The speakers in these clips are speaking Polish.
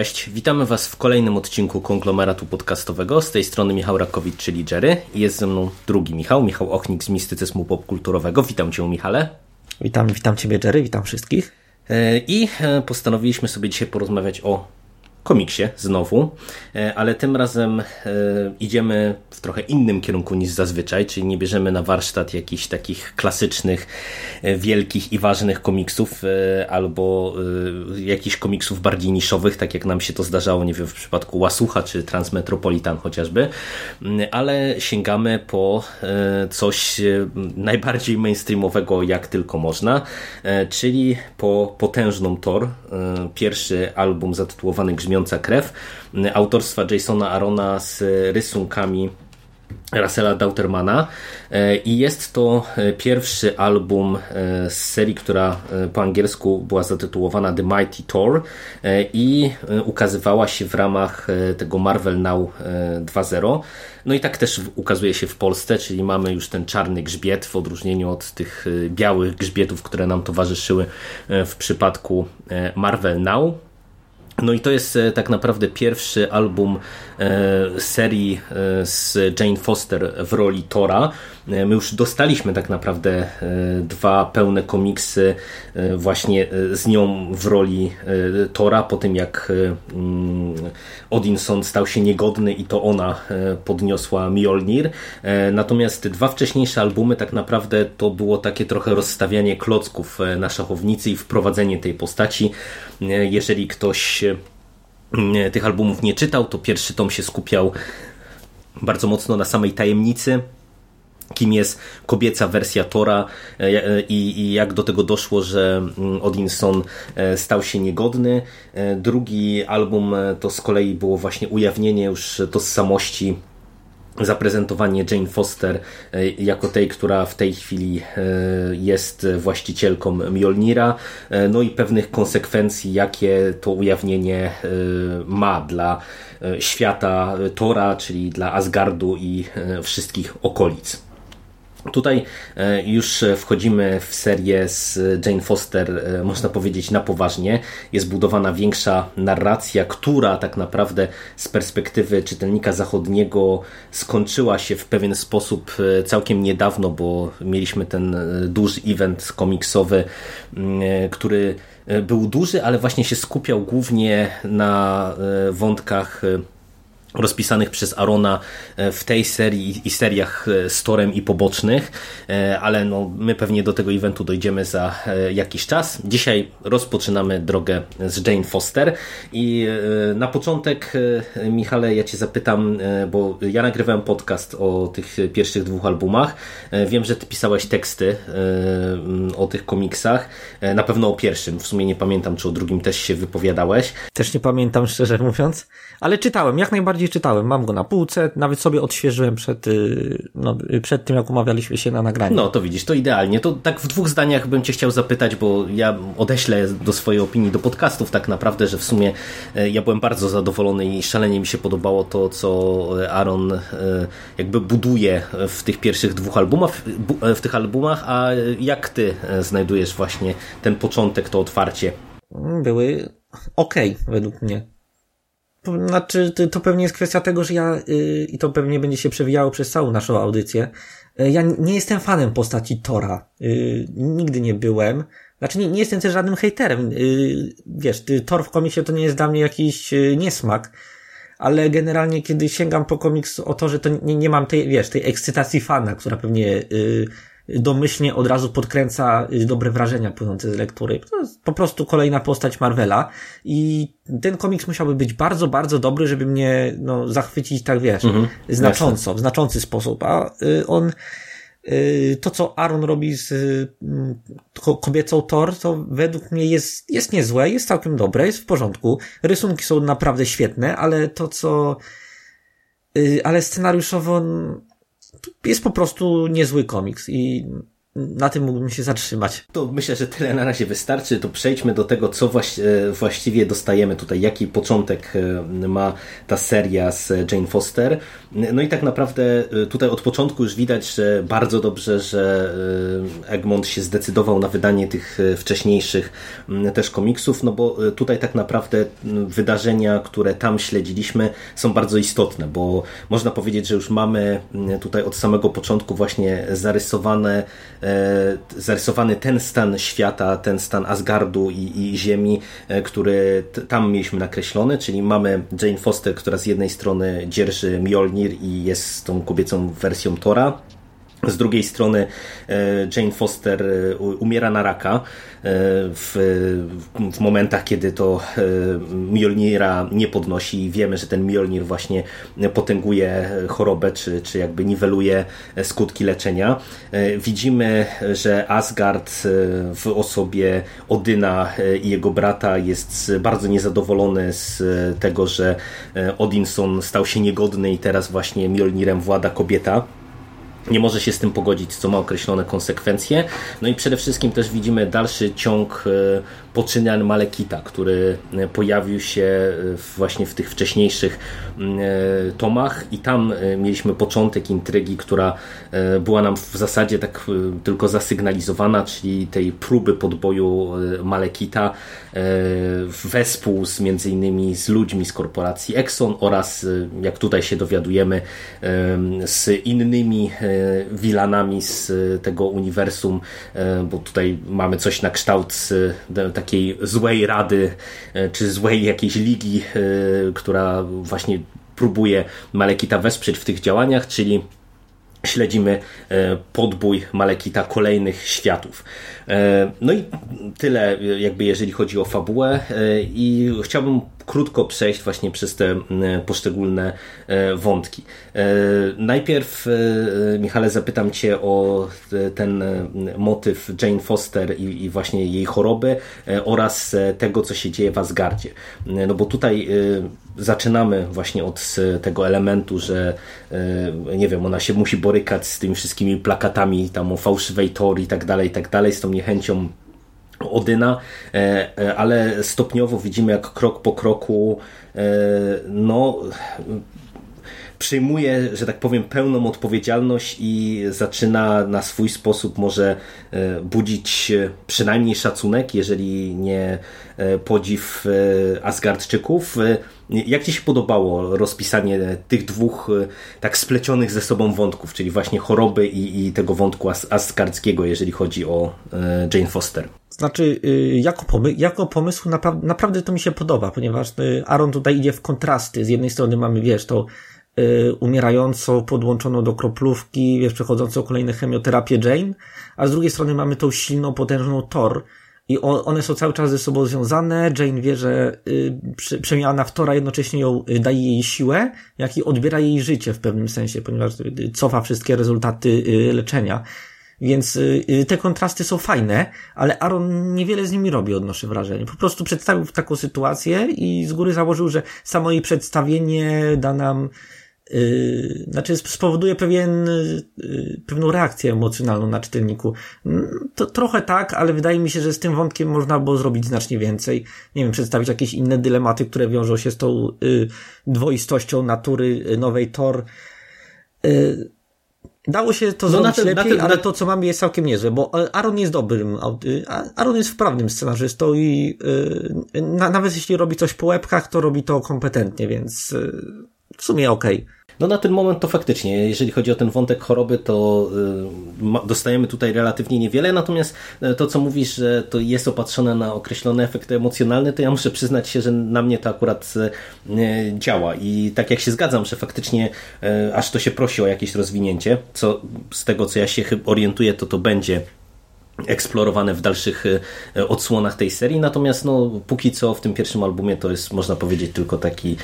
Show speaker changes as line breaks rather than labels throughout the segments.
Cześć, witamy Was w kolejnym odcinku konglomeratu podcastowego. Z tej strony Michał Rakowicz, czyli Jerry. I jest ze mną drugi Michał, Michał Ochnik z Mistycyzmu Popkulturowego. Witam Cię, Michale.
Witam, witam Ciebie, Jerry, witam wszystkich.
E, I e, postanowiliśmy sobie dzisiaj porozmawiać o komiksie znowu, e, ale tym razem idziemy w trochę innym kierunku niż zazwyczaj, czyli nie bierzemy na warsztat jakichś takich klasycznych, wielkich i ważnych komiksów albo jakichś komiksów bardziej niszowych, tak jak nam się to zdarzało, nie wiem, w przypadku Łasucha czy Transmetropolitan chociażby, ale sięgamy po coś najbardziej mainstreamowego jak tylko można, czyli po potężną Thor, pierwszy album zatytułowany Grzmi Brzmiąca krew autorstwa Jasona Arona z rysunkami Russella Dautermana e, i jest to e, pierwszy album z serii, która po angielsku była zatytułowana The Mighty Thor i ukazywała się w ramach tego Marvel Now 2.0. No i tak też ukazuje się w Polsce, czyli mamy już ten czarny grzbiet w odróżnieniu od tych białych grzbietów, które nam towarzyszyły w przypadku Marvel Now. No i to jest e, tak naprawdę pierwszy album e, serii e, z Jane Foster w roli Tora. My już dostaliśmy tak naprawdę dwa pełne komiksy właśnie z nią w roli Tora, po tym jak mm, Odinson stał się niegodny i to ona podniosła Mjolnir. Natomiast dwa wcześniejsze albumy tak naprawdę to było takie trochę rozstawianie klocków na szachownicy i wprowadzenie tej postaci. Jeżeli ktoś tych albumów nie czytał, to pierwszy tom się skupiał bardzo mocno na samej tajemnicy kim jest kobieca wersja Tora e, e, i, jak do tego doszło, że mm, Odinson e, stał się niegodny. Drugi album to z kolei było właśnie ujawnienie już tożsamości zaprezentowanie Jane Foster jako tej, która w tej chwili jest właścicielką Mjolnira, no i pewnych konsekwencji, jakie to ujawnienie ma dla świata Tora, czyli dla Asgardu i wszystkich okolic. Tutaj e, już wchodzimy w serię z Jane Foster, e, można powiedzieć, na poważnie. Jest budowana większa narracja, która tak naprawdę z perspektywy czytelnika zachodniego skończyła się w pewien sposób e, całkiem niedawno, bo mieliśmy ten duży event komiksowy, który był duży, ale właśnie się skupiał głównie na wątkach rozpisanych przez Arona e, w tej serii i seriach e, z Torem i pobocznych, e, ale no, my pewnie do tego eventu dojdziemy za jakiś czas. Dzisiaj rozpoczynamy drogę z Jane Foster i na początek Michale, ja Cię zapytam, bo ja nagrywałem podcast o tych pierwszych dwóch albumach. Wiem, że Ty pisałeś teksty o tych komiksach, na pewno o pierwszym, w sumie nie pamiętam, czy o drugim też się wypowiadałeś.
Też nie pamiętam, szczerze mówiąc, ale czytałem, jak najbardziej bardziej czytałem. Mam go na półce, nawet sobie odświeżyłem przed, y, no, przed tym, jak umawialiśmy się na nagranie.
No, to widzisz, to idealnie. To tak w dwóch zdaniach bym Cię chciał zapytać, bo ja odeślę do swojej opinii do podcastów tak naprawdę, że w sumie e, ja byłem bardzo zadowolony i szalenie mi się podobało to, co Aaron e, jakby buduje w tych pierwszych dwóch albumach, e, w tych albumach, a jak Ty znajdujesz właśnie ten początek, to otwarcie?
Były ok, według mnie. Znaczy, to pewnie jest kwestia tego, że ja, yy, i to pewnie będzie się przewijało przez całą naszą audycję, yy, ja nie jestem fanem postaci Tora. Yy, nigdy nie byłem. Znaczy, nie, nie jestem też żadnym hejterem. Y, wiesz, Thor w komiksie to nie jest dla mnie jakiś y, niesmak, ale generalnie, kiedy sięgam po komiks o to, że to nie, nie mam tej, wiesz, tej ekscytacji fana, która pewnie y, domyślnie od razu podkręca y, dobre wrażenia płynące z lektury. To jest po prostu kolejna postać Marvela i ten komiks musiałby być bardzo, bardzo dobry, żeby mnie no, zachwycić tak, wiesz, mhm, znacząco, w znaczący sposób, a y, on y, to, co Aaron robi z ko- kobiecą Thor, to według mnie jest, jest niezłe, jest całkiem dobre, jest w porządku. Rysunki są naprawdę świetne, ale to, co, ale scenariuszowo jest po prostu niezły komiks i na tym mógłbym się zatrzymać.
To myślę, że tyle na razie wystarczy. To przejdźmy do tego, co e, właściwie dostajemy tutaj, jaki początek e, ma ta seria z Jane Foster. No i tak naprawdę e, tutaj od początku już widać, że bardzo dobrze, że Egmont się zdecydował na wydanie tych wcześniejszych też komiksów, no bo tutaj tak naprawdę wydarzenia, które tam śledziliśmy są bardzo istotne, bo można powiedzieć, że już mamy tutaj od samego początku właśnie zarysowane zarysowany ten stan świata, ten stan Asgardu i, i Ziemi, e, który tam mieliśmy nakreślony, czyli mamy Jane Foster, która z jednej strony dzierży Mjolnir i jest tą kobiecą wersją Tora, z drugiej strony e, Jane Foster e, umiera na raka e, w, w momentach, kiedy to Mjolnira nie podnosi i wiemy, że ten Mjolnir właśnie potęguje chorobę, czy, czy jakby niweluje skutki leczenia. Widzimy, że Asgard w osobie Odyna i jego brata jest bardzo niezadowolony z tego, że Odinson stał się niegodny i teraz właśnie Mjolnirem włada kobieta nie może się z tym pogodzić, co ma określone konsekwencje. No i przede wszystkim też widzimy dalszy ciąg e, poczynań Malekita, który e, pojawił się e, właśnie w tych wcześniejszych tomach i tam mieliśmy początek intrygi, która była nam w zasadzie tak tylko zasygnalizowana, czyli tej próby podboju Malekita wespół z między innymi z ludźmi z korporacji Exxon oraz jak tutaj się dowiadujemy em, z innymi wilanami z e, tego uniwersum, e, bo tutaj mamy coś na kształt e, takiej złej rady, e, czy złej jakiejś ligi, e, która właśnie próbuje Malekita wesprzeć w tych działaniach, czyli śledzimy e, podbój Malekita kolejnych światów. E, No i tyle e, jakby jeżeli chodzi o fabułę i chciałbym krótko przejść właśnie przez te poszczególne wątki. Najpierw Michale zapytam Cię o ten motyw Jane Foster i, właśnie jej choroby oraz tego co się dzieje w Asgardzie. No bo tutaj zaczynamy właśnie od e, tego elementu, że e, nie wiem, ona się musi borykać z tymi wszystkimi plakatami tam o fałszywej Tor i tak dalej, i tak dalej, z tą niechęcią Odyna, e, ale stopniowo widzimy jak krok po kroku no przyjmuje, że tak powiem, pełną odpowiedzialność i zaczyna na swój sposób może e, budzić e, przynajmniej szacunek, jeżeli nie e, podziw Asgardczyków. Jak Ci się podobało rozpisanie tych dwóch tak splecionych ze sobą wątków, czyli właśnie choroby i, i tego wątku as asgardzkiego, jeżeli chodzi o Jane Foster?
Znaczy, y, jako, pomy jako pomysł napra naprawdę to mi się podoba, ponieważ y, Aaron tutaj idzie w kontrasty. Z jednej strony mamy, wiesz, y, umierającą, podłączoną do kroplówki, wiesz, przechodzącą kolejne chemioterapię Jane, a z drugiej strony mamy tą silną, potężną Thor. I one są cały czas ze sobą związane. Jane wie, że y, przemiana w Tora jednocześnie ją y, daje jej siłę, jak i odbiera jej życie w pewnym sensie, ponieważ y, cofa wszystkie rezultaty y, leczenia. Więc y, y, te kontrasty są fajne, ale Aaron niewiele z nimi robi, odnoszę wrażenie. Po prostu przedstawił taką sytuację i z góry założył, że samo jej przedstawienie da nam, yy, znaczy spowoduje pewien, yy, pewną reakcję emocjonalną na czytelniku. Mm, To trochę tak, ale wydaje mi się, że z tym wątkiem można było zrobić znacznie więcej. Nie wiem, przedstawić jakieś inne dylematy, które wiążą się z tą yy, dwoistością natury y, nowej Thor. Yy, Dało się to
No
zrobić
ten-
lepiej,
ten-
ale to, co mamy, jest całkiem niezłe, bo e, Aaron jest dobrym, y, Aaron jest wprawnym scenarzystą i y, na, nawet jeśli robi coś po łebkach, to robi to kompetentnie, więc y, w sumie okej.
No na ten moment to faktycznie, jeżeli chodzi o ten wątek choroby, to y, dostajemy tutaj relatywnie niewiele, natomiast y, to, co mówisz, że to jest opatrzone na określone efekty emocjonalne, to ja muszę przyznać się, że na mnie to akurat y, działa. I tak jak się zgadzam, że faktycznie aż to się prosi o jakieś rozwinięcie, co z tego, co ja się orientuję, to to będzie eksplorowane w dalszych e, odsłonach tej serii, natomiast no, póki co w tym pierwszym albumie to jest, można powiedzieć, tylko taki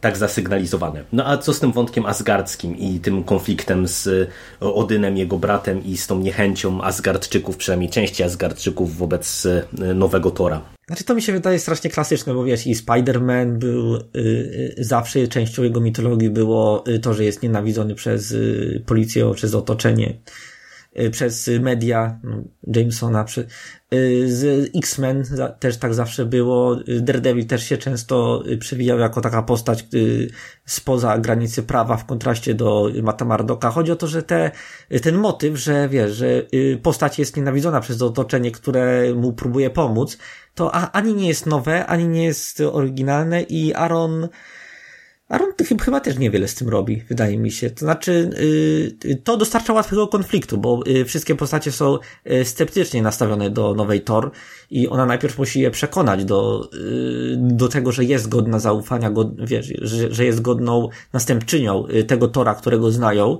tak zasygnalizowane. No a co z tym wątkiem asgardzkim i tym konfliktem z e, Odynem, jego bratem i z tą niechęcią Asgardczyków, przynajmniej części Asgardczyków wobec e, nowego Tora?
Znaczy to mi się wydaje strasznie klasyczne, bo wiesz, i Spider-Man był y, zawsze częścią jego mitologii było to, że jest nienawidzony przez y, policję, przez otoczenie przez media no, Jamesona, y, z X-Men też tak zawsze było. Y, Daredevil też się często przewijał jako taka postać spoza granicy prawa w kontraście do Mata Mardoka. Chodzi o to, że te, ten motyw, że wiesz, że postać jest nienawidzona przez otoczenie, które mu próbuje pomóc, to ani nie jest nowe, ani nie jest oryginalne i Aaron Aaron chyba też niewiele z tym robi, wydaje mi się. To znaczy, yy, to dostarcza łatwego konfliktu, bo yy, wszystkie postacie są sceptycznie nastawione do nowej Thor i ona najpierw musi je przekonać do, do tego, że jest godna zaufania, wiesz, że, że jest godną następczynią tego Tora, którego znają.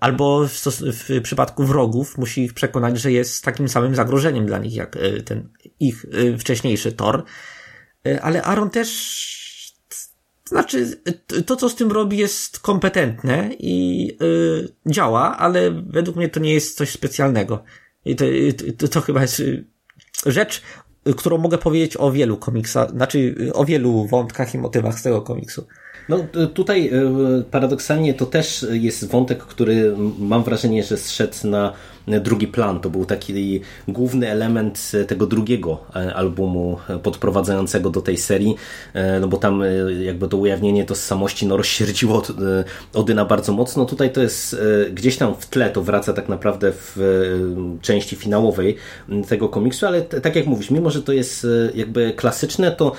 Albo w, w, przypadku wrogów musi ich przekonać, że jest takim samym zagrożeniem dla nich, jak ten ich wcześniejszy Thor. Ale Aaron też znaczy, to co z tym robi jest kompetentne i yy, działa, ale według mnie to nie jest coś specjalnego. I to, to, to chyba jest y, rzecz, którą mogę powiedzieć o wielu komiksach, znaczy o wielu wątkach i motywach z tego komiksu.
No tutaj y, paradoksalnie to też jest wątek, który mam wrażenie, że zszedł na drugi plan. To był taki główny element tego drugiego e, albumu podprowadzającego do tej serii, e, no bo tam e, jakby to ujawnienie tożsamości no rozsierdziło Odyna bardzo mocno. Tutaj to jest gdzieś tam w tle, to wraca tak naprawdę w części finałowej tego komiksu, ale tak jak mówisz, mimo że to jest jakby klasyczne, to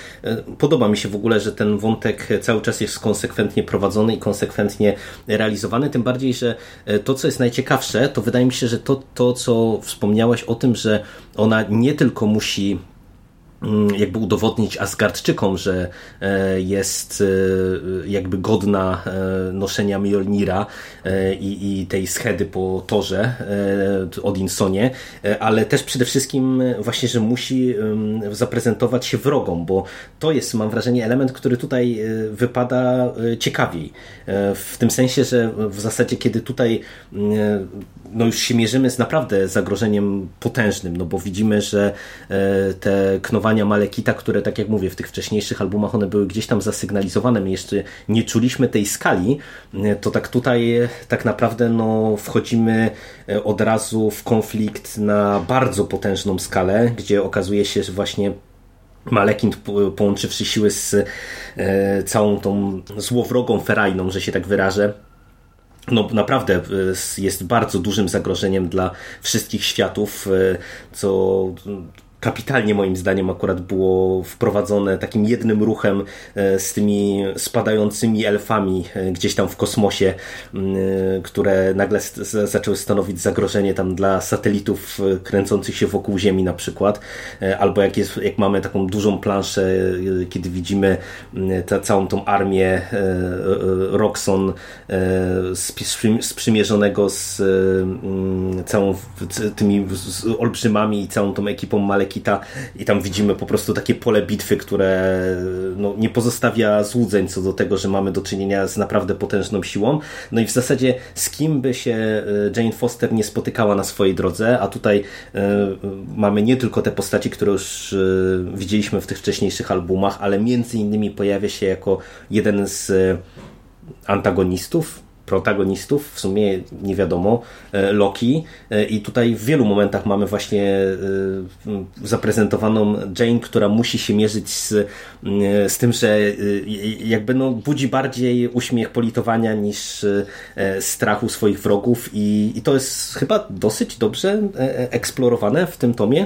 podoba mi się w ogóle, że ten wątek cały czas jest konsekwentnie prowadzony i konsekwentnie realizowany, tym bardziej, że to co jest najciekawsze, to wydaje mi się, że to to, co wspomniałeś o tym, że ona nie tylko musi jakby udowodnić Asgardczykom, że e, jest e, jakby godna e, noszenia Mjolnira i, i tej schedy po torze Odinsonie, ale też przede wszystkim właśnie, że musi zaprezentować się wrogom, bo to jest, mam wrażenie, element, który tutaj wypada ciekawiej. W tym sensie, że w zasadzie, kiedy tutaj no już się mierzymy z naprawdę zagrożeniem potężnym, no bo widzimy, że te knowania Malekita, które tak jak mówię, w tych wcześniejszych albumach one były gdzieś tam zasygnalizowane, my jeszcze nie czuliśmy tej skali, to tak tutaj tak naprawdę no, wchodzimy e, od razu w konflikt na bardzo potężną skalę, gdzie okazuje się, że właśnie Malekin połączywszy siły z e, całą tą złowrogą ferajną, że się tak wyrażę, no naprawdę e, jest bardzo dużym zagrożeniem dla wszystkich światów, co kapitalnie moim zdaniem akurat było wprowadzone takim jednym ruchem e, z tymi spadającymi elfami e, gdzieś tam w kosmosie, e, które nagle zaczęły stanowić zagrożenie tam dla satelitów kręcących się wokół Ziemi na przykład, albo jak, jest, jak mamy taką dużą planszę, kiedy widzimy ta, całą tą armię Roxon sprzymierzonego z całą tymi olbrzymami i całą tą ekipą Malek I tam widzimy po prostu takie pole bitwy, które no, nie pozostawia złudzeń co do tego, że mamy do czynienia z naprawdę potężną siłą. No i w zasadzie z kim by się e, Jane Foster nie spotykała na swojej drodze, a tutaj y, mamy nie tylko te postaci, które już y, widzieliśmy w tych wcześniejszych albumach, ale między innymi pojawia się jako jeden z antagonistów, protagonistów, w sumie nie wiadomo, e, Loki e, i tutaj w wielu momentach mamy właśnie e, zaprezentowaną Jane, która musi się mierzyć z, z tym, że jakby no budzi bardziej uśmiech politowania niż strachu swoich wrogów i, i to jest chyba dosyć dobrze eksplorowane w tym tomie.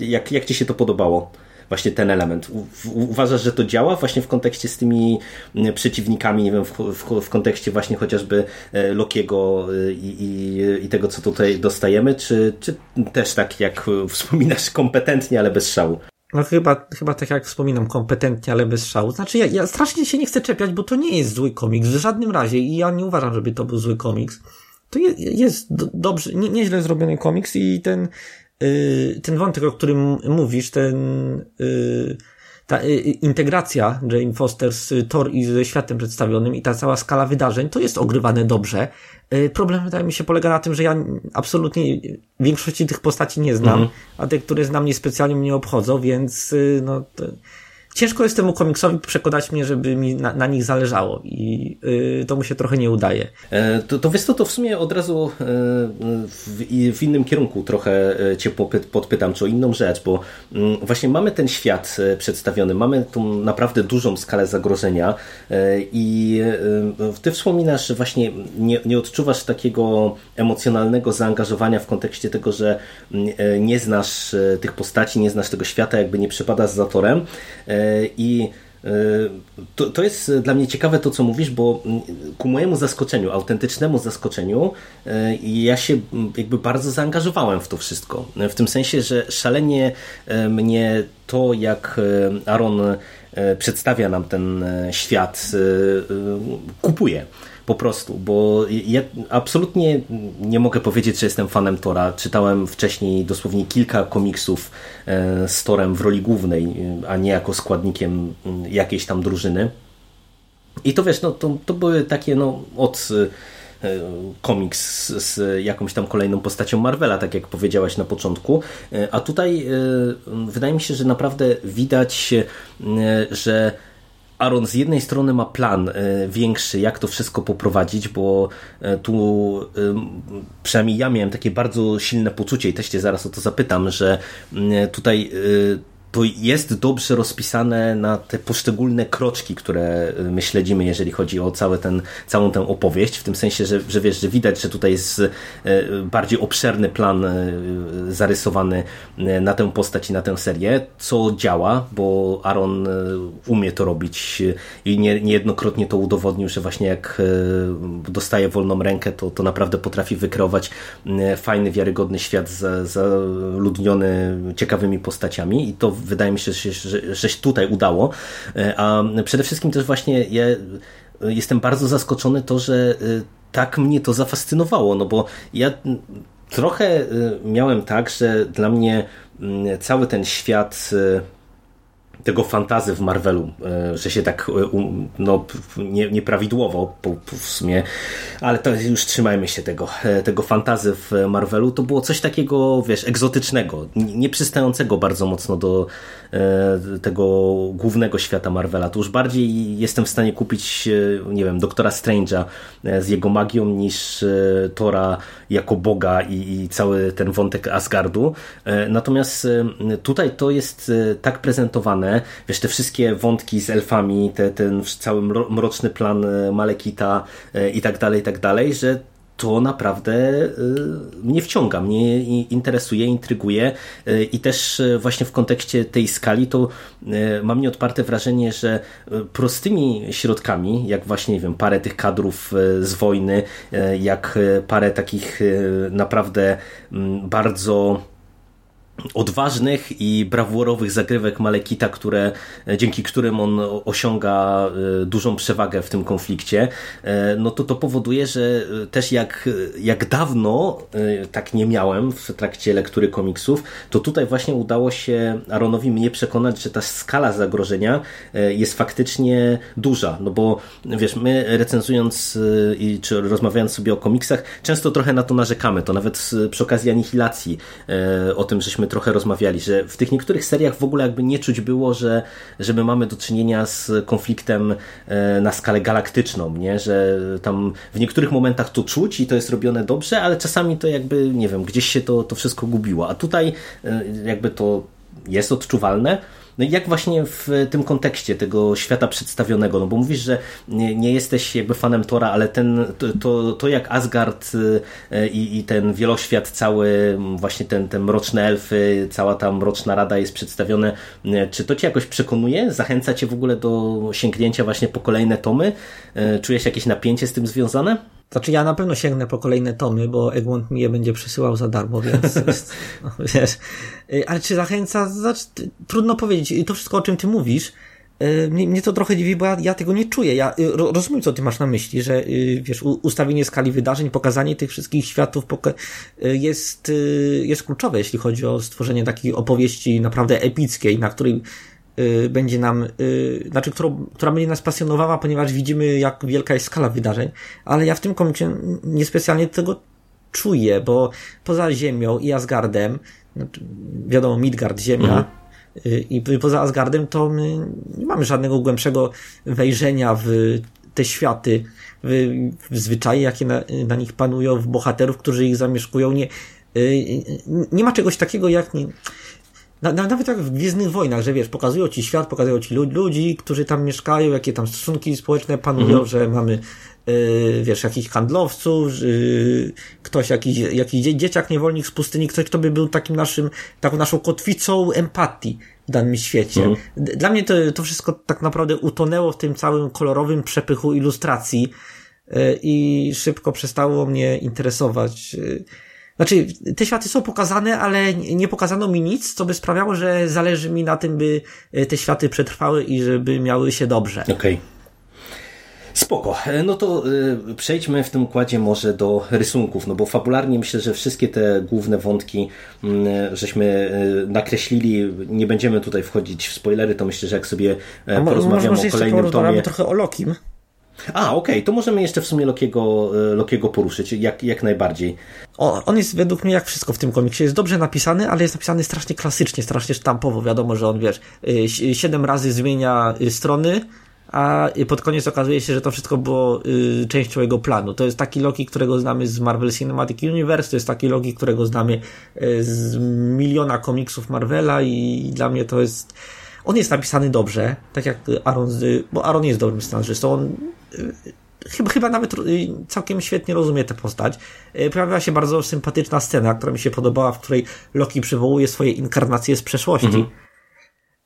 Jak, jak Ci się to podobało? Właśnie ten element. uważasz, że to działa właśnie w kontekście z tymi mm, przeciwnikami, nie wiem, w, w, w kontekście właśnie chociażby e, Lokiego e, i, i, i, tego, co tutaj dostajemy, czy, czy też tak jak wspominasz, kompetentnie, ale bez szału?
No chyba, chyba tak jak wspominam, kompetentnie, ale bez szału. Znaczy ja, ja strasznie się nie chcę czepiać, bo to nie jest zły komiks w żadnym razie i ja nie uważam, żeby to był zły komiks to je, jest do, dobrze, nie, nieźle zrobiony komiks i ten, ten wątek, o którym mówisz, ten, yy, ta y, integracja Jane Foster z Thor i ze światem przedstawionym i ta cała skala wydarzeń, to jest ogrywane dobrze. Y, problem wydaje mi się polega na tym, że ja absolutnie większości tych postaci nie znam, mm -hmm. a te, które znam niespecjalnie mnie obchodzą, więc y, no, to, ciężko jest temu komiksowi przekonać mnie, żeby mi na, na nich zależało i yy, to mu się trochę nie udaje.
E, to, to wiesz to, to w sumie od razu e, w, w, innym kierunku trochę e, cię podpytam, czy o inną rzecz, bo mm, właśnie mamy ten świat e, przedstawiony, mamy tą naprawdę dużą skalę zagrożenia i ty wspominasz, że właśnie nie, nie odczuwasz takiego emocjonalnego zaangażowania w kontekście tego, że mm, nie znasz tych postaci, nie znasz tego świata, jakby nie przypadasz za torem i e, to, to jest dla mnie ciekawe to, co mówisz, bo ku mojemu zaskoczeniu, autentycznemu zaskoczeniu, e, ja się jakby bardzo zaangażowałem w to wszystko. W tym sensie, że szalenie mnie to, jak Aaron przedstawia nam ten świat, kupuje po prostu, bo ja absolutnie nie mogę powiedzieć, że jestem fanem Tora. Czytałem wcześniej dosłownie kilka komiksów e, z Torem w roli głównej, e, a nie jako składnikiem jakiejś tam drużyny. I to wiesz, no, to, to były takie no, od e, komiks z jakąś tam kolejną postacią Marvela, tak jak powiedziałaś na początku. A tutaj wydaje mi się, że naprawdę widać, że Aaron z jednej strony ma plan e, większy, jak to wszystko poprowadzić, bo e, tu przynajmniej ja miałem takie bardzo silne poczucie i też cię zaraz o to zapytam, że tutaj e, to jest dobrze rozpisane na te poszczególne kroczki, które y, my śledzimy, jeżeli chodzi o cały ten, całą tę opowieść, w tym sensie, że, że wiesz, że widać, że tutaj jest y, bardziej obszerny plan y, zarysowany na tę postać i na tę serię, co działa, bo Aaron umie to robić i nie, niejednokrotnie to udowodnił, że właśnie jak dostaje wolną rękę, to, to naprawdę potrafi wykreować fajny, wiarygodny świat zaludniony ciekawymi postaciami i to wydaje mi się, że, że, że się tutaj udało. E, a przede wszystkim też właśnie ja jestem bardzo zaskoczony to, że e, tak mnie to zafascynowało, no bo ja trochę e, miałem tak, że dla mnie mm, cały ten świat tego fantazy w Marvelu, e, że się tak e, no, nie, nieprawidłowo w sumie, ale to już trzymajmy się tego, e, tego fantazy w Marvelu, to było coś takiego, wiesz, egzotycznego, nieprzystającego bardzo mocno do tego głównego świata Marvela. To już bardziej jestem w stanie kupić, nie wiem, Doktora Strange'a z jego magią niż Tora jako Boga i, i cały ten wątek Asgardu. Natomiast tutaj to jest tak prezentowane, wiesz, te wszystkie wątki z elfami, te, ten cały mroczny plan e, Malekita e, i tak dalej, i tak dalej, że to naprawdę e, mnie wciąga, mnie interesuje, intryguje i też właśnie w kontekście tej skali to mam nieodparte wrażenie, że prostymi środkami, jak właśnie, nie wiem, parę tych kadrów z wojny, jak parę takich naprawdę bardzo odważnych i brawurowych zagrywek Malekita, które, dzięki którym on osiąga e, dużą przewagę w tym konflikcie, e, no to to powoduje, że e, też jak, jak dawno tak nie miałem w trakcie lektury komiksów, to tutaj właśnie udało się Aaronowi mnie przekonać, że ta skala zagrożenia jest faktycznie duża, no bo wiesz, my recenzując czy rozmawiając sobie o komiksach, często trochę na to narzekamy, to nawet przy okazji anihilacji o tym, żeśmy trochę rozmawiali, że w tych niektórych seriach w ogóle jakby nie czuć było, że, że my mamy do czynienia z konfliktem e, na skalę galaktyczną, nie? że tam w niektórych momentach to czuć i to jest robione dobrze, ale czasami to jakby, nie wiem, gdzieś się to, to wszystko gubiło, a tutaj e, jakby to jest odczuwalne, no i jak właśnie w tym kontekście tego świata przedstawionego, no bo mówisz, że nie, jesteś jakby fanem Tora, ale ten, to, to, to jak Asgard y, i, i, ten wieloświat cały, właśnie ten, ten mroczne elfy, cała ta mroczna rada jest przedstawione, y, czy to cię jakoś przekonuje? Zachęca cię w ogóle do sięgnięcia właśnie po kolejne tomy? Y, czujesz jakieś napięcie z tym związane?
Znaczy ja na pewno sięgnę po kolejne tomy, bo Egmont mi je będzie przesyłał za darmo, więc no, wiesz. Y, ale czy zachęca? Znaczy, trudno powiedzieć. To wszystko, o czym ty mówisz, E, mnie, mnie to trochę dziwi, bo ja, ja tego nie czuję. Ja y, ro, rozumiem, co ty masz na myśli, że y, wiesz, ustawienie skali wydarzeń, pokazanie tych wszystkich światów y, jest, jest kluczowe, jeśli chodzi o stworzenie takiej opowieści naprawdę epickiej, na której będzie nam, znaczy, którą, która będzie nas pasjonowała, ponieważ widzimy, jak wielka jest skala wydarzeń, ale ja w tym komiksie niespecjalnie tego czuję, bo poza Ziemią i Asgardem, znaczy, wiadomo, Midgard, Ziemia, mhm i poza Asgardem to my nie mamy żadnego głębszego wejrzenia w te światy, w, w zwyczaje, jakie na, na, nich panują, w bohaterów, którzy ich zamieszkują. Nie, nie ma czegoś takiego jak. Nie, nawet jak w Gwiezdnych Wojnach, że wiesz, pokazują ci świat, pokazują ci ludzi, którzy tam mieszkają, jakie tam stosunki społeczne panują, mhm. że mamy Yy, wiesz, jakichś handlowców, yy, ktoś, jakiś, jakiś dzieciak niewolnik z pustyni, ktoś, kto by był takim naszym, taką naszą kotwicą empatii w danym świecie. Mhm. Dla mnie to, to wszystko tak naprawdę utonęło w tym całym kolorowym przepychu ilustracji yy, i szybko przestało mnie interesować. Znaczy, te światy są pokazane, ale nie pokazano mi nic, co by sprawiało, że zależy mi na tym, by te światy przetrwały i żeby miały się dobrze.
Okej. Okay. Spoko. E, no to y, przejdźmy w tym układzie może do rysunków, no bo fabularnie myślę, że wszystkie te główne wątki y, żeśmy y, nakreślili. Nie będziemy tutaj wchodzić w spoilery, to myślę, że jak sobie porozmawiamy
o kolejnym tomie... trochę o Lokim.
A, okej, okay. to możemy jeszcze w sumie Lokiego, Lokiego poruszyć, jak, jak najbardziej.
O, on jest według mnie jak wszystko w tym komiksie. Jest dobrze napisany, ale jest napisany strasznie klasycznie, strasznie sztampowo. Wiadomo, że on, wiesz, siedem razy zmienia strony, a pod koniec okazuje się, że to wszystko było częścią jego planu. To jest taki Loki, którego znamy z Marvel Cinematic Universe, to jest taki Loki, którego znamy z miliona komiksów Marvela i dla mnie to jest... On jest napisany dobrze, tak jak Aaron, bo Aaron jest dobrym scenarzystą. On y, chyba, chyba nawet y, całkiem świetnie rozumie tę postać. Y, pojawiła się bardzo sympatyczna scena, która mi się podobała, w której Loki przywołuje swoje inkarnacje z przeszłości. Mhm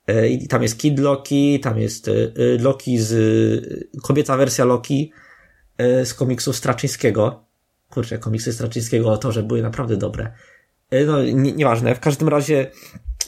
E, I tam jest Kid Loki, tam jest e, e, Loki z, kobieca wersja Loki z komiksów Straczyńskiego. Kurczę, komiksy Straczyńskiego o to, że były naprawdę dobre. No, nie, nieważne. W każdym razie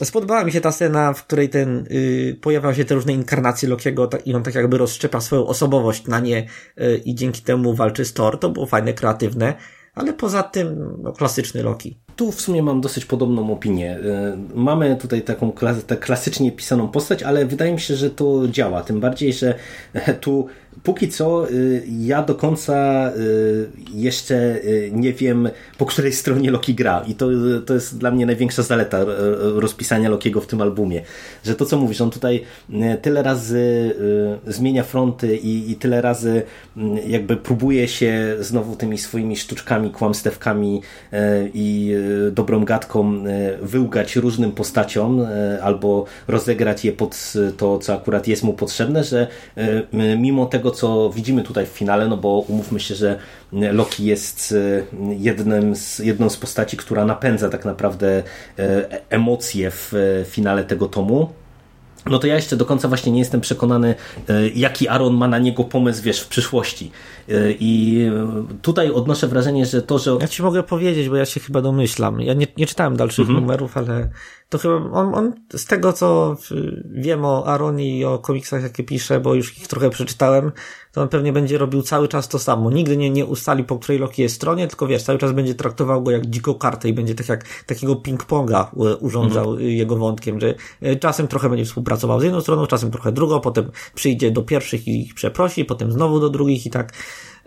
spodobała mi się ta scena, w której ten, y, pojawiają się te różne inkarnacje Lokiego i on tak jakby rozszczepa swoją osobowość na nie y, i dzięki temu walczy z Thor. To było fajne, kreatywne. Ale poza tym, no, klasyczny Loki.
Tu w sumie mam dosyć podobną opinię. Y, mamy tutaj taką klasycznie pisaną postać, ale wydaje mi się, że to działa. Tym bardziej, że tu póki co y, ja do końca y, jeszcze nie wiem, po której stronie Loki gra. I to, to jest dla mnie największa zaleta rozpisania Lokiego w tym albumie. Że to, co mówisz, on tutaj tyle razy zmienia fronty i, i tyle razy jakby próbuje się znowu tymi swoimi sztuczkami, kłamstewkami i dobrą gadką wyłgać różnym postaciom albo rozegrać je pod to, co akurat jest mu potrzebne, że mimo tego, co widzimy tutaj w finale, no bo umówmy się, że Loki jest jednym z, jedną z postaci, która napędza tak naprawdę emocje w finale tego tomu, no to ja jeszcze do końca właśnie nie jestem przekonany, jaki Aaron ma na niego pomysł, wiesz, w przyszłości. I tutaj odnoszę wrażenie, że to, że...
Ja ci mogę powiedzieć, bo ja się chyba domyślam. Ja nie, nie czytałem dalszych mhm. numerów, ale to chyba on, on, z tego co wiem o Aaronie i o komiksach, jakie pisze, bo już ich trochę przeczytałem, to on pewnie będzie robił cały czas to samo. Nigdy nie, nie ustali, po której Loki jest stronie, tylko wiesz, cały czas będzie traktował go jak dziką kartę i będzie tak jak takiego ping-ponga urządzał mhm. jego wątkiem, że e, czasem trochę będzie współpracował z jedną stroną, czasem trochę drugą, potem przyjdzie do pierwszych i ich przeprosi, potem znowu do drugich i tak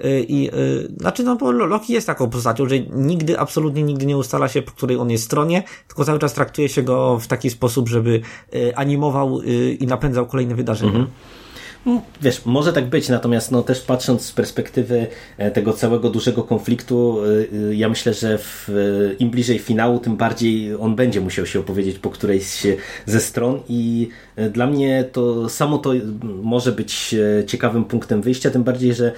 I, y, znaczy, no bo Loki jest taką postacią, że nigdy, absolutnie nigdy nie ustala się, po której on jest stronie, tylko cały czas traktuje się go w taki sposób, żeby y, animował i napędzał kolejne wydarzenia. Mhm.
No, wiesz, może tak być, natomiast no, też patrząc z perspektywy e, tego całego dużego konfliktu, e, e, ja myślę, że w, im bliżej finału, tym bardziej on będzie musiał się opowiedzieć po którejś ze stron i dla mnie to samo to może być ciekawym punktem wyjścia, tym bardziej, że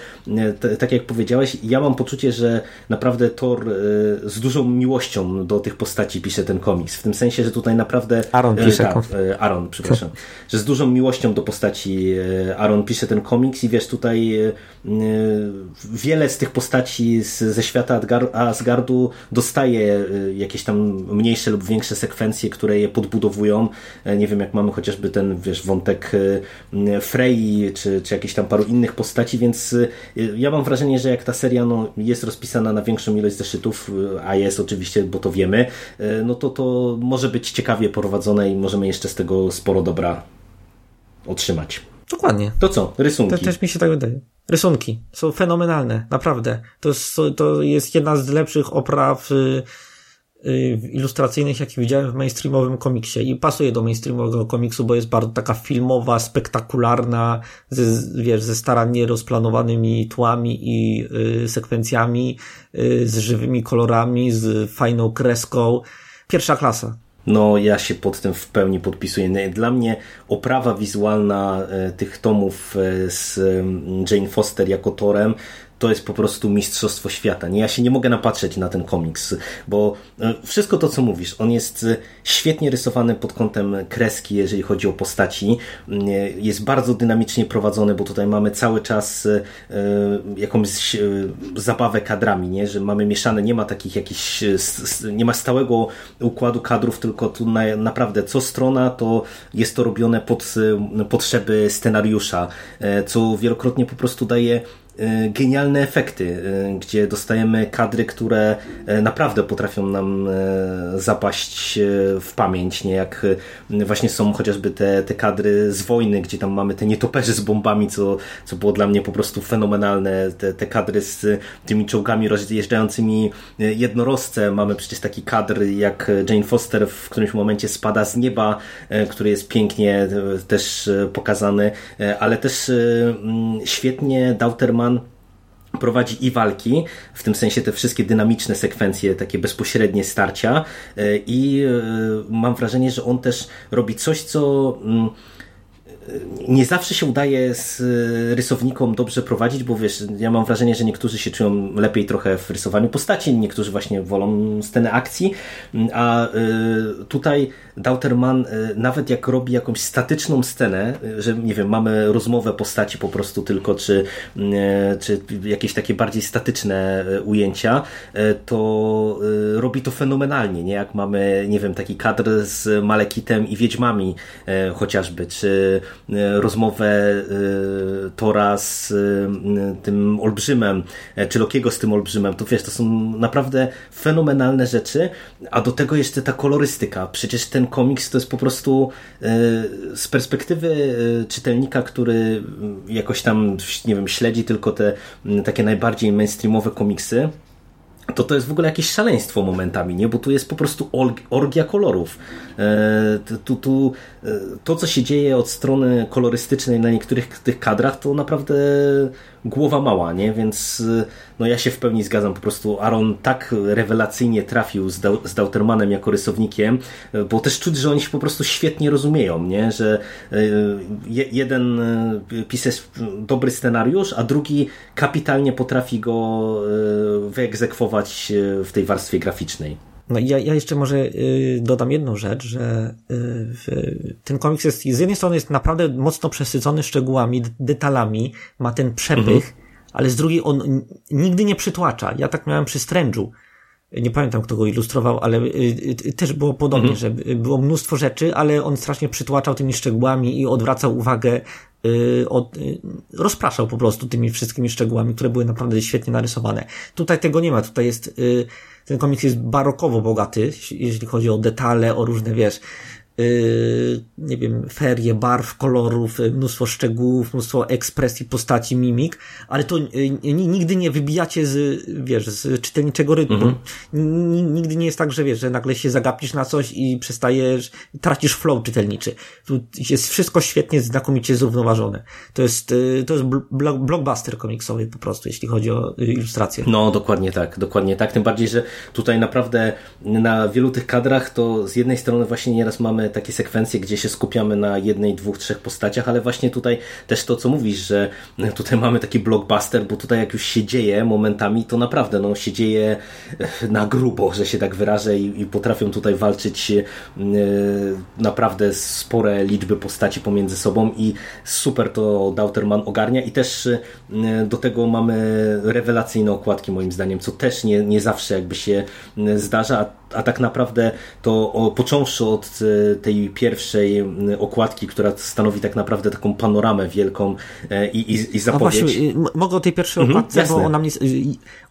tak jak powiedziałeś, ja mam poczucie, że naprawdę Thor z dużą miłością do tych postaci pisze ten komiks, w tym sensie, że tutaj naprawdę...
Aaron pisze.
Tak, Aaron, przepraszam. Że z dużą miłością do postaci Aaron pisze ten komiks i wiesz, tutaj e, e, wiele z tych postaci z, ze świata Asgardu dostaje e, jakieś tam mniejsze lub większe sekwencje, które je podbudowują. Nie wiem, jak mamy chociażby ten, wiesz, wątek Frey, czy, czy jakieś tam paru innych postaci, więc ja mam wrażenie, że jak ta seria no, jest rozpisana na większą ilość zeszytów, a jest oczywiście, bo to wiemy, no to to może być ciekawie prowadzone i możemy jeszcze z tego sporo dobra otrzymać.
Dokładnie.
To co? Rysunki.
To też mi się tak wydaje. Rysunki są fenomenalne, naprawdę. To jest, to jest jedna z lepszych opraw y, y, ilustracyjnych, jakie widziałem w mainstreamowym komiksie. I pasuje do mainstreamowego komiksu, bo jest bardzo taka filmowa, spektakularna, ze, wiesz, ze starannie rozplanowanymi tłami i y, sekwencjami, z żywymi kolorami, z fajną kreską. Pierwsza klasa.
No, ja się pod tym w pełni podpisuję. Dla mnie oprawa wizualna e, tych tomów e, z Jane Foster jako Torem to jest po prostu mistrzostwo świata. Nie, ja się nie mogę napatrzeć na ten komiks, bo e, wszystko to, co mówisz, on jest e, świetnie rysowany pod kątem kreski, jeżeli chodzi o postaci. E, jest bardzo dynamicznie prowadzony, bo tutaj mamy cały czas jakąś zabawę kadrami, nie? że mamy mieszane, nie ma takich jakichś, nie ma stałego układu kadrów, tylko tu na, naprawdę co strona to jest to robione pod potrzeby scenariusza, co wielokrotnie po prostu daje genialne efekty, e, gdzie dostajemy kadry, które e, naprawdę potrafią nam zapaść w pamięć, nie jak właśnie są chociażby te, te kadry z wojny, gdzie tam mamy te nietoperze z bombami, co, co było dla mnie po prostu fenomenalne, te, te kadry z tymi czołgami rozjeżdżającymi jednorożce, mamy przecież taki kadr jak Jane Foster w którymś momencie spada z nieba, który jest pięknie też pokazany, ale też świetnie Dauterman prowadzi i walki, w tym sensie te wszystkie dynamiczne sekwencje, takie bezpośrednie starcia. E, i e, mam wrażenie, że on też robi coś, co mm, nie zawsze się udaje z rysownikom dobrze prowadzić, bo wiesz, ja mam wrażenie, że niektórzy się czują lepiej trochę w rysowaniu postaci, niektórzy właśnie wolą sceny akcji, a y, tutaj Dauterman y, nawet jak robi jakąś statyczną scenę, y, że nie wiem, mamy rozmowę postaci po prostu tylko, czy, czy jakieś takie bardziej statyczne ujęcia, to robi to fenomenalnie, nie? Jak mamy, nie wiem, taki kadr z Malekitem i Wiedźmami chociażby, czy rozmowę e, Tora z e, tym olbrzymem, czy Lokiego z tym olbrzymem, to wiesz, to są naprawdę fenomenalne rzeczy, a do tego jeszcze ta kolorystyka. Przecież ten komiks to jest po prostu z perspektywy czytelnika, który jakoś tam, nie wiem, śledzi tylko te takie najbardziej mainstreamowe komiksy, to to jest w ogóle jakieś szaleństwo momentami, nie? Bo tu jest po prostu orgia kolorów. E, tu, tu, e, to, co się dzieje od strony kolorystycznej na niektórych tych kadrach, to naprawdę głowa mała, nie? Więc y, no ja się w pełni zgadzam. Po prostu Aaron tak rewelacyjnie trafił z, Dau z Dautermanem jako rysownikiem, y, bo też czuć, że oni się po prostu świetnie rozumieją, nie? Że y, jeden pisze dobry scenariusz, a drugi kapitalnie potrafi go wyegzekwować w tej warstwie graficznej.
No ja, ja jeszcze może y, dodam jedną rzecz, że y, ten komiks jest, z jednej strony jest naprawdę mocno przesycony szczegółami, detalami, ma ten przepych, mhm. ale z drugiej on nigdy nie przytłacza. Ja tak miałem przy Strange'u. Nie pamiętam, kto go ilustrował, ale y, też było podobnie, mhm. że było mnóstwo rzeczy, ale on strasznie przytłaczał tymi szczegółami i odwracał uwagę, od, rozpraszał po prostu tymi wszystkimi szczegółami, które były naprawdę świetnie narysowane. Tutaj tego nie ma, tutaj jest ten komiks jest barokowo bogaty, jeśli chodzi o detale, o różne, wiesz, nie wiem, ferie barw, kolorów, yy, mnóstwo szczegółów, mnóstwo ekspresji postaci, mimik, ale to yy, nigdy nie wybijacie z, wiesz, z czytelniczego rytmu. Mhm. Nigdy nie jest tak, że wiesz, że nagle się zagapisz na coś i przestajesz, tracisz flow czytelniczy. Tu jest wszystko świetnie, znakomicie zrównoważone. To jest, to jest blockbuster komiksowy po prostu, jeśli chodzi o ilustrację.
No, dokładnie tak, dokładnie tak. Tym bardziej, że tutaj naprawdę na wielu tych kadrach to z jednej strony właśnie nieraz mamy takie sekwencje, gdzie się skupiamy na jednej, dwóch, trzech postaciach, ale właśnie tutaj też to, co mówisz, że tutaj mamy taki blockbuster, bo tutaj jak już się dzieje momentami, to naprawdę no, się dzieje e, na grubo, że się tak wyrażę i, i potrafią tutaj walczyć e, naprawdę spore liczby postaci pomiędzy sobą i super to Dauterman ogarnia. I też e, do tego mamy rewelacyjne okładki moim zdaniem, co też nie, nie zawsze jakby się zdarza, a tak naprawdę to o, począwszy od e, tej pierwszej okładki, która stanowi tak naprawdę taką panoramę wielką e, i, i, i zapowiedź.
No właśnie, mogę o tej pierwszej mhm, okładce, bo ona, mnie,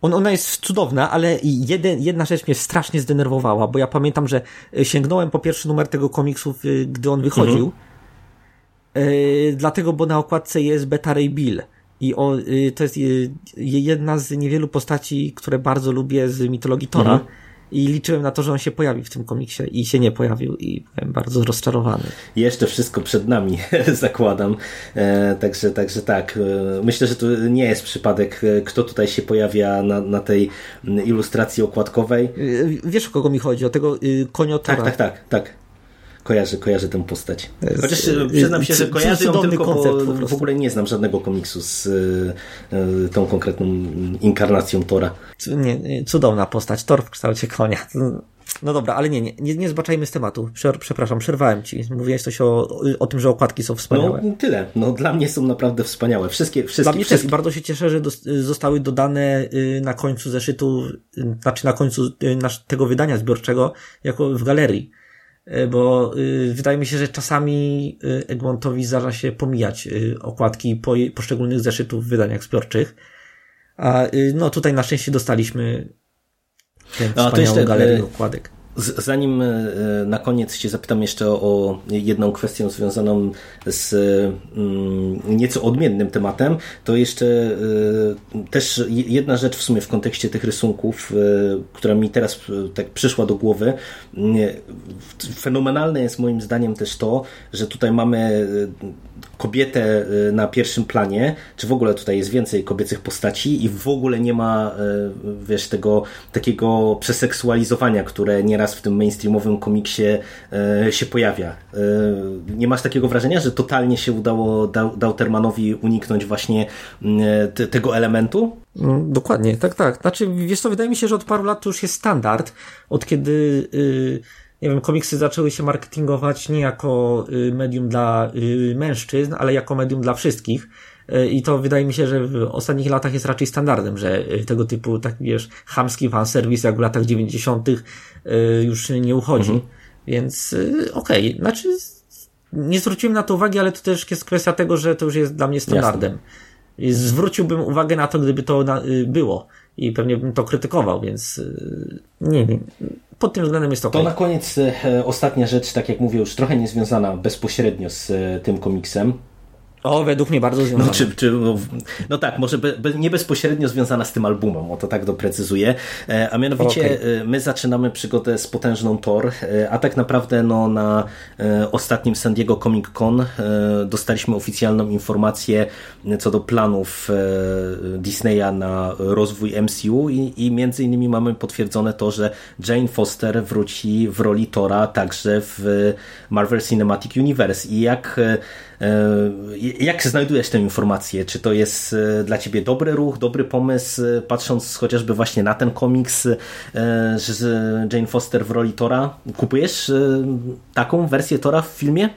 on, ona jest cudowna, ale jeden, jedna rzecz mnie strasznie zdenerwowała, bo ja pamiętam, że sięgnąłem po pierwszy numer tego komiksu, gdy on wychodził, mhm. dlatego, bo na okładce jest Beta Ray Bill. I y, to jest y, jedna z niewielu postaci, które bardzo lubię z mitologii Tora. Mhm. I liczyłem na to, że on się pojawi w tym komiksie i się nie pojawił i byłem bardzo rozczarowany.
Jeszcze wszystko przed nami, zakładam. E, także, także tak. E, myślę, że to nie jest przypadek, e, kto tutaj się pojawia na, na tej ilustracji okładkowej. E,
wiesz o kogo mi chodzi? O tego y, koniotora.
Tak, tak, tak, tak kojarzę, kojarzę tę postać. Chociaż e, przyznam się, że kojarzę ją tylko, bo w ogóle nie znam żadnego komiksu z y, tą konkretną inkarnacją Tora.
Nie, cudowna postać, Thor w kształcie konia. No dobra, ale nie, nie, nie zbaczajmy z tematu. Przepraszam, przerwałem ci. Mówiłeś coś o, o tym, że okładki są wspaniałe.
No tyle. No dla mnie są naprawdę wspaniałe. Wszystkie, wszystkie.
Dla mnie
wszystkie...
też bardzo się cieszę, że zostały dodane na końcu zeszytu, znaczy na końcu tego wydania zbiorczego, jako w galerii. E, bo y, wydaje mi się, że czasami y, Egmontowi zdarza się pomijać y, okładki poszczególnych zeszytów w wydaniach zbiorczych. A no tutaj na szczęście dostaliśmy tę wspaniałą galerię okładek.
Zanim e, na koniec Cię zapytam jeszcze o jedną kwestię związaną z mm, nieco odmiennym tematem, to jeszcze e, też jedna rzecz w sumie w kontekście tych rysunków, e, która mi teraz tak przyszła do głowy. Fenomenalne jest moim zdaniem też to, że tutaj mamy kobietę na pierwszym planie, czy w ogóle tutaj jest więcej kobiecych postaci i w ogóle nie ma wiesz, tego takiego przeseksualizowania, które nieraz w tym mainstreamowym komiksie e, się pojawia. Nie masz takiego wrażenia, że totalnie się udało Dautermanowi uniknąć właśnie te, tego elementu?
Mm, dokładnie, tak, tak. Znaczy, wiesz co, wydaje mi się, że od paru lat to już jest standard, od kiedy yy, nie wiem, komiksy zaczęły się marketingować nie jako y, medium dla y, mężczyzn, ale jako medium dla wszystkich. Y, I to wydaje mi się, że w ostatnich latach jest raczej standardem, że tego typu, tak wiesz, chamski fanserwis jak w latach 90. już nie uchodzi. Mhm. Więc okej, okay. znaczy nie zwróciłem na to uwagi, ale to też jest kwestia tego, że to już jest dla mnie standardem. Jasne. Zwróciłbym uwagę na to, gdyby to było i pewnie bym to krytykował, więc nie wiem pod tym względem jest to.
To na koniec e, ostatnia rzecz, tak jak mówię, już trochę niezwiązana bezpośrednio z e, tym komiksem.
O, według mnie bardzo związana.
No, czy, czy, no, no tak, może be, be, nie bezpośrednio związana z tym albumem, o to tak doprecyzuję. E, a mianowicie okay. my zaczynamy przygodę z potężną Thor, a tak naprawdę no, na ostatnim San Diego Comic Con dostaliśmy oficjalną informację co do planów Disneya na rozwój MCU i, i między innymi mamy potwierdzone to, że Jane Foster wróci w roli Tora także w Marvel Cinematic Universe i jak E, jak znajdujesz tę informację? Czy to jest e, dla ciebie dobry ruch, dobry pomysł, e, patrząc chociażby właśnie na ten komiks z Jane Foster w roli Tora? Kupujesz taką wersję Tora w filmie?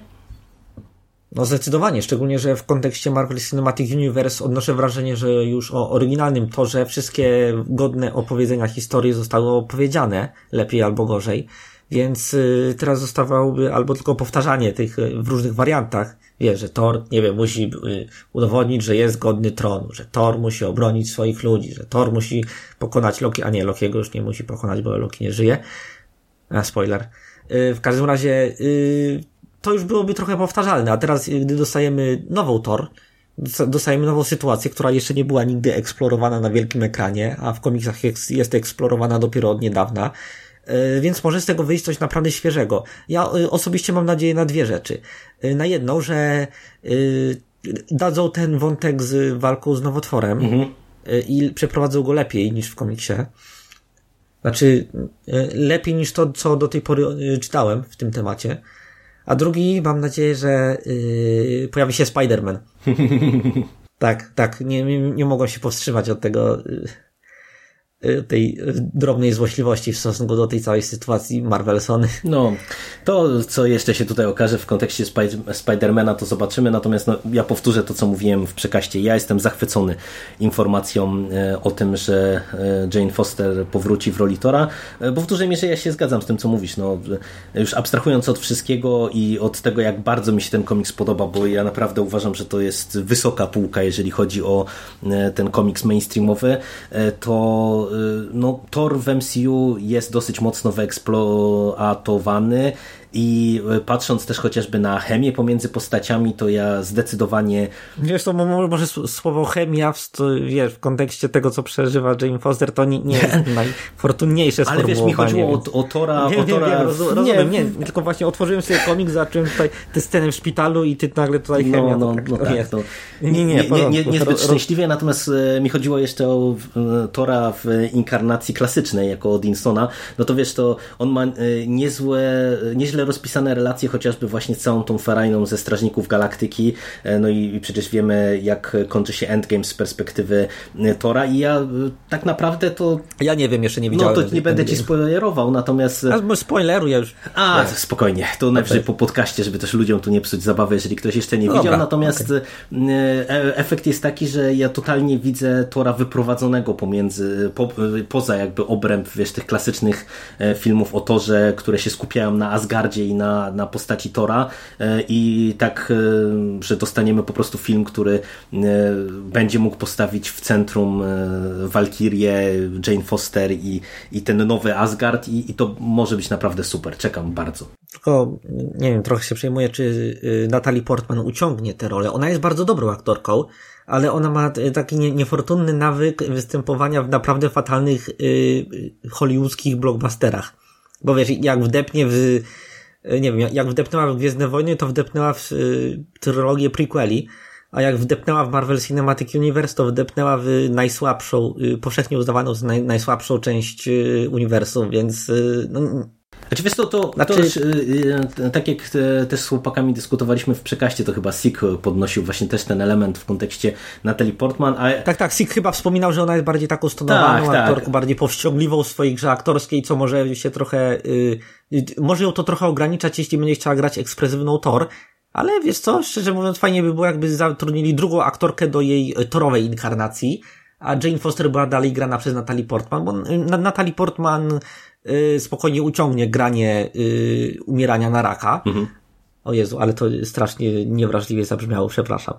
No zdecydowanie, szczególnie, że w kontekście Marvel Cinematic Universe odnoszę wrażenie, że już o oryginalnym torze wszystkie godne opowiedzenia historii zostały opowiedziane, lepiej albo gorzej, więc teraz zostawałoby albo tylko powtarzanie tych w różnych wariantach, wie, że Thor, nie wiem, musi y, udowodnić, że jest godny tronu, że Thor musi obronić swoich ludzi, że Thor musi pokonać Loki, a nie, Lokiego już nie musi pokonać, bo Loki nie żyje. A, spoiler. Y, w każdym razie, y, to już byłoby trochę powtarzalne, a teraz, gdy dostajemy nową Thor, dostajemy nową sytuację, która jeszcze nie była nigdy eksplorowana na wielkim ekranie, a w komiksach jest, eksplorowana dopiero od niedawna, więc może z tego wyjść coś naprawdę świeżego. Ja osobiście mam nadzieję na dwie rzeczy. E, na jedną, że dadzą ten wątek z walką z nowotworem mhm. i przeprowadzą go lepiej niż w komiksie. Znaczy, lepiej niż to, co do tej pory czytałem w tym temacie. A drugi, mam nadzieję, że pojawi się Spider-Man. tak, tak, nie, nie, nie mogą się powstrzymać od tego y, tej y, drobnej złośliwości w stosunku do tej całej sytuacji Marvelsony.
No, to co jeszcze się tutaj okaże w kontekście Spy- Spidermana to zobaczymy, natomiast no, ja powtórzę to co mówiłem w przekaście. Ja jestem zachwycony informacją e, o tym, że e, Jane Foster powróci w roli Tora, bo w dużej mierze ja się zgadzam z tym co mówisz. No, już abstrahując od wszystkiego i od tego jak bardzo mi się ten komiks podoba, bo ja naprawdę uważam, że to jest wysoka półka, jeżeli chodzi o ten komiks mainstreamowy, to no, Thor w MCU jest dosyć mocno wyeksploatowany i e, patrząc też chociażby na chemię pomiędzy postaciami, to ja zdecydowanie
Wiesz, to mo- może słowo chemia w, wiesz, w kontekście tego, co przeżywa Jane Foster, to nie, nie jest najfortunniejsze
ale wiesz, mi chodziło
więc-
o, o Tora,
Nie,
o
nie,
Tora
wiem,
w-
rozu- rozumiem, nie, tylko właśnie otworzyłem sobie komik, zacząłem tutaj te sceny w szpitalu i ty nagle tutaj chemia.
No, no,
to tak,
no tak,
jest.
to
Nie, nie, nie,
nie, nie, nie, niezbyt szczęśliwie, natomiast e, mi chodziło jeszcze o e, Tora w inkarnacji klasycznej, jako Odinsona, no to wiesz, to on ma niezłe, e, nieźle rozpisane relacje chociażby właśnie z całą tą ferajną ze Strażników Galaktyki, e, no i, i przecież wiemy, jak kończy się Endgame z perspektywy e, Tora i ja e, tak naprawdę to,
Ja nie wiem, jeszcze nie
no
widziałem.
to nie będę ci
Endgame.
spoilerował, natomiast...
A, może spoileru, ja już...
A, spokojnie, to najwyżej po podcaście, żeby też ludziom tu nie psuć zabawy, jeżeli ktoś jeszcze nie
No
widział.
dobra,
Natomiast e, efekt jest taki, że ja totalnie widzę Tora wyprowadzonego pomiędzy, po, poza jakby obręb, wiesz, tych klasycznych filmów o Torze, które się skupiają na Asgardzie i na, na postaci Tora e, i tak, e, że dostaniemy po prostu film, który e, będzie mógł postawić w centrum Valkyrię, Jane Foster i, i ten nowy Asgard i, i to może być naprawdę super. Czekam bardzo.
Tylko, nie wiem, trochę się przejmuję, czy y, Natalie Portman uciągnie tę rolę. Ona jest bardzo dobrą aktorką, ale ona ma y, taki nie, niefortunny nawyk występowania w naprawdę fatalnych y, hollywoodzkich blockbusterach. Bo wiesz, jak wdepnie w, nie wiem, jak- jak wdepnęła w Gwiezdne Wojny, to wdepnęła w y, trylogię prequeli, a jak wdepnęła w Marvel Cinematic Universe, to wdepnęła w najsłabszą, y, powszechnie uznawaną za naj, najsłabszą część y, uniwersum, więc y, no,
Znaczy wiesz to, to,
Znaczy-
to też, y, y, tak jak te, też z chłopakami dyskutowaliśmy w przekaście, to chyba Sik podnosił właśnie też ten element w kontekście Natalie Portman, a
Tak, tak, Sik chyba wspominał, że ona jest bardziej taką stonowaną
Tak, tak.
aktorką, bardziej powściągliwą w swojej grze aktorskiej, co może się trochę, y, y, może ją to trochę ograniczać, jeśli będzie chciała grać ekspresywną Thor, ale wiesz co, szczerze mówiąc fajnie by było, jakby zatrudnili drugą aktorkę do jej y, torowej inkarnacji, a Jane Foster była dalej grana przez Natalie Portman, bo Na- Natalie Portman spokojnie uciągnie granie y, umierania na raka. O Jezu, ale to strasznie niewrażliwie zabrzmiało, przepraszam.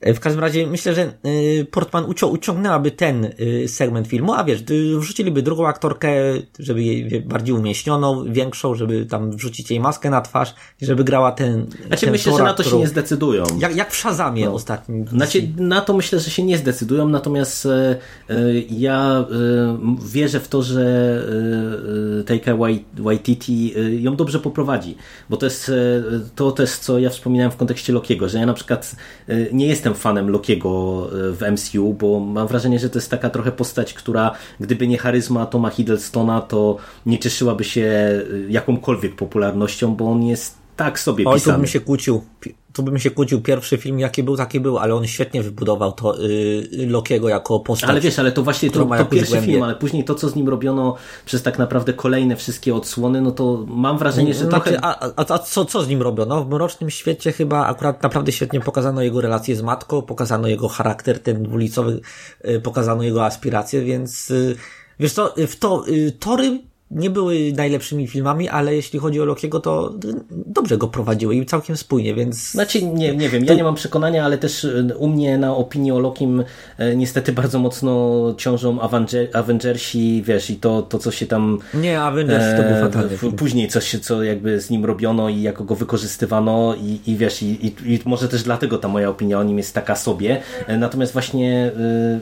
E, W każdym razie myślę, że y, Portman ucią- uciągnęłaby ten y, segment filmu, a wiesz, wrzuciliby drugą aktorkę, żeby jej bardziej umieśnioną, większą, żeby tam wrzucić jej maskę na twarz, żeby grała ten.
znaczy
ten
myślę, że
Tora,
na to się
którą-
nie zdecydują.
Jak, jak w Shazamie ostatnim.
Znaczy, na to myślę, że się nie zdecydują, natomiast e, e, ja e, wierzę w to, że e, e, Taika Wai- Waititi e, ją dobrze poprowadzi, bo to jest e, to też, co ja wspominałem w kontekście Lokiego, że ja na przykład e, nie jestem fanem Lokiego e, w MCU, bo mam wrażenie, że to jest taka trochę postać, która gdyby nie charyzma Toma Hiddlestona, to nie cieszyłaby się e, jakąkolwiek popularnością, bo on jest tak sobie
Oj, tu bym się kłócił. Tu bym się kłócił. Pierwszy film, jaki był, taki był, ale on świetnie wybudował to y, Lokiego jako postać.
Ale wiesz, ale to właśnie to, to pierwszy
głębię.
film, ale później to, co z nim robiono przez tak naprawdę kolejne wszystkie odsłony, no to mam wrażenie, że
Znaczy,
trochę...
a, a, a co, co z nim robiono? W Mrocznym Świecie chyba akurat naprawdę świetnie pokazano jego relacje z matką, pokazano jego charakter ten dwulicowy, y, pokazano jego aspiracje, więc y, wiesz co, w to, y, Tory nie były najlepszymi filmami, ale jeśli chodzi o Lokiego, to dobrze go prowadziły i całkiem spójnie, więc...
Znaczy, nie, nie wiem, ja nie mam przekonania, ale też y, u mnie na opinii o Lokim y, niestety bardzo mocno ciążą Avenger, Avengersi, wiesz, i to, to co się tam...
Nie, Avengers to był
e,
fatalny film.
Później coś, co jakby z nim robiono i jak go wykorzystywano i, i wiesz, i, i, i może też dlatego ta moja opinia o nim jest taka sobie. E, Natomiast właśnie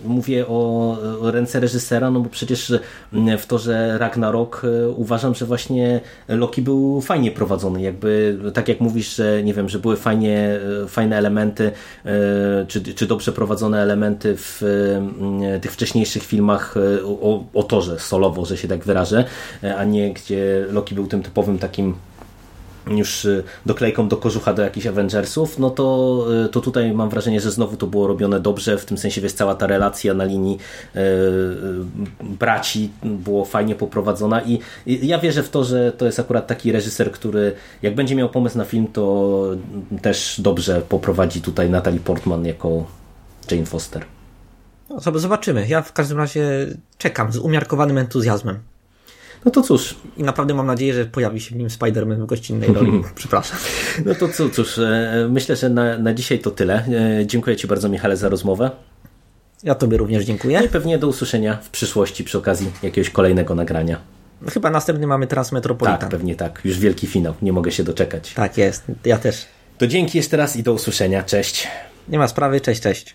y, mówię o, o ręce reżysera, no bo przecież y, w to, że Ragnarok y, uważam, że właśnie Loki był fajnie prowadzony, jakby tak jak mówisz, że nie wiem, że były fajnie, y, fajne elementy, y, czy, czy dobrze prowadzone elementy w tych wcześniejszych filmach o, o Torze solowo, że się tak wyrażę, a nie gdzie Loki był tym typowym takim już y, doklejką do kożucha do jakichś Avengersów, no to, y, to tutaj mam wrażenie, że znowu to było robione dobrze, w tym sensie wiesz, cała ta relacja na linii y, braci było fajnie poprowadzona i, i ja wierzę w to, że to jest akurat taki reżyser, który jak będzie miał pomysł na film, to też dobrze poprowadzi tutaj Natalie Portman jako Jane Foster.
No, zobaczymy. Ja w każdym razie czekam z umiarkowanym entuzjazmem.
No to cóż,
I naprawdę mam nadzieję, że pojawi się w nim Spider-Man w gościnnej roli. Przepraszam.
no to co, cóż, e, myślę, że na, na dzisiaj to tyle. E, Dziękuję Ci bardzo Michale za rozmowę.
Ja tobie również
No i
dziękuję.
pewnie do usłyszenia w przyszłości przy okazji jakiegoś kolejnego nagrania.
Chyba następny mamy teraz Metropolitan.
Tak, pewnie tak. Już wielki finał. Nie mogę się doczekać.
Tak jest. Ja też.
To dzięki jeszcze raz i do usłyszenia. Cześć.
Nie ma sprawy. Cześć, cześć.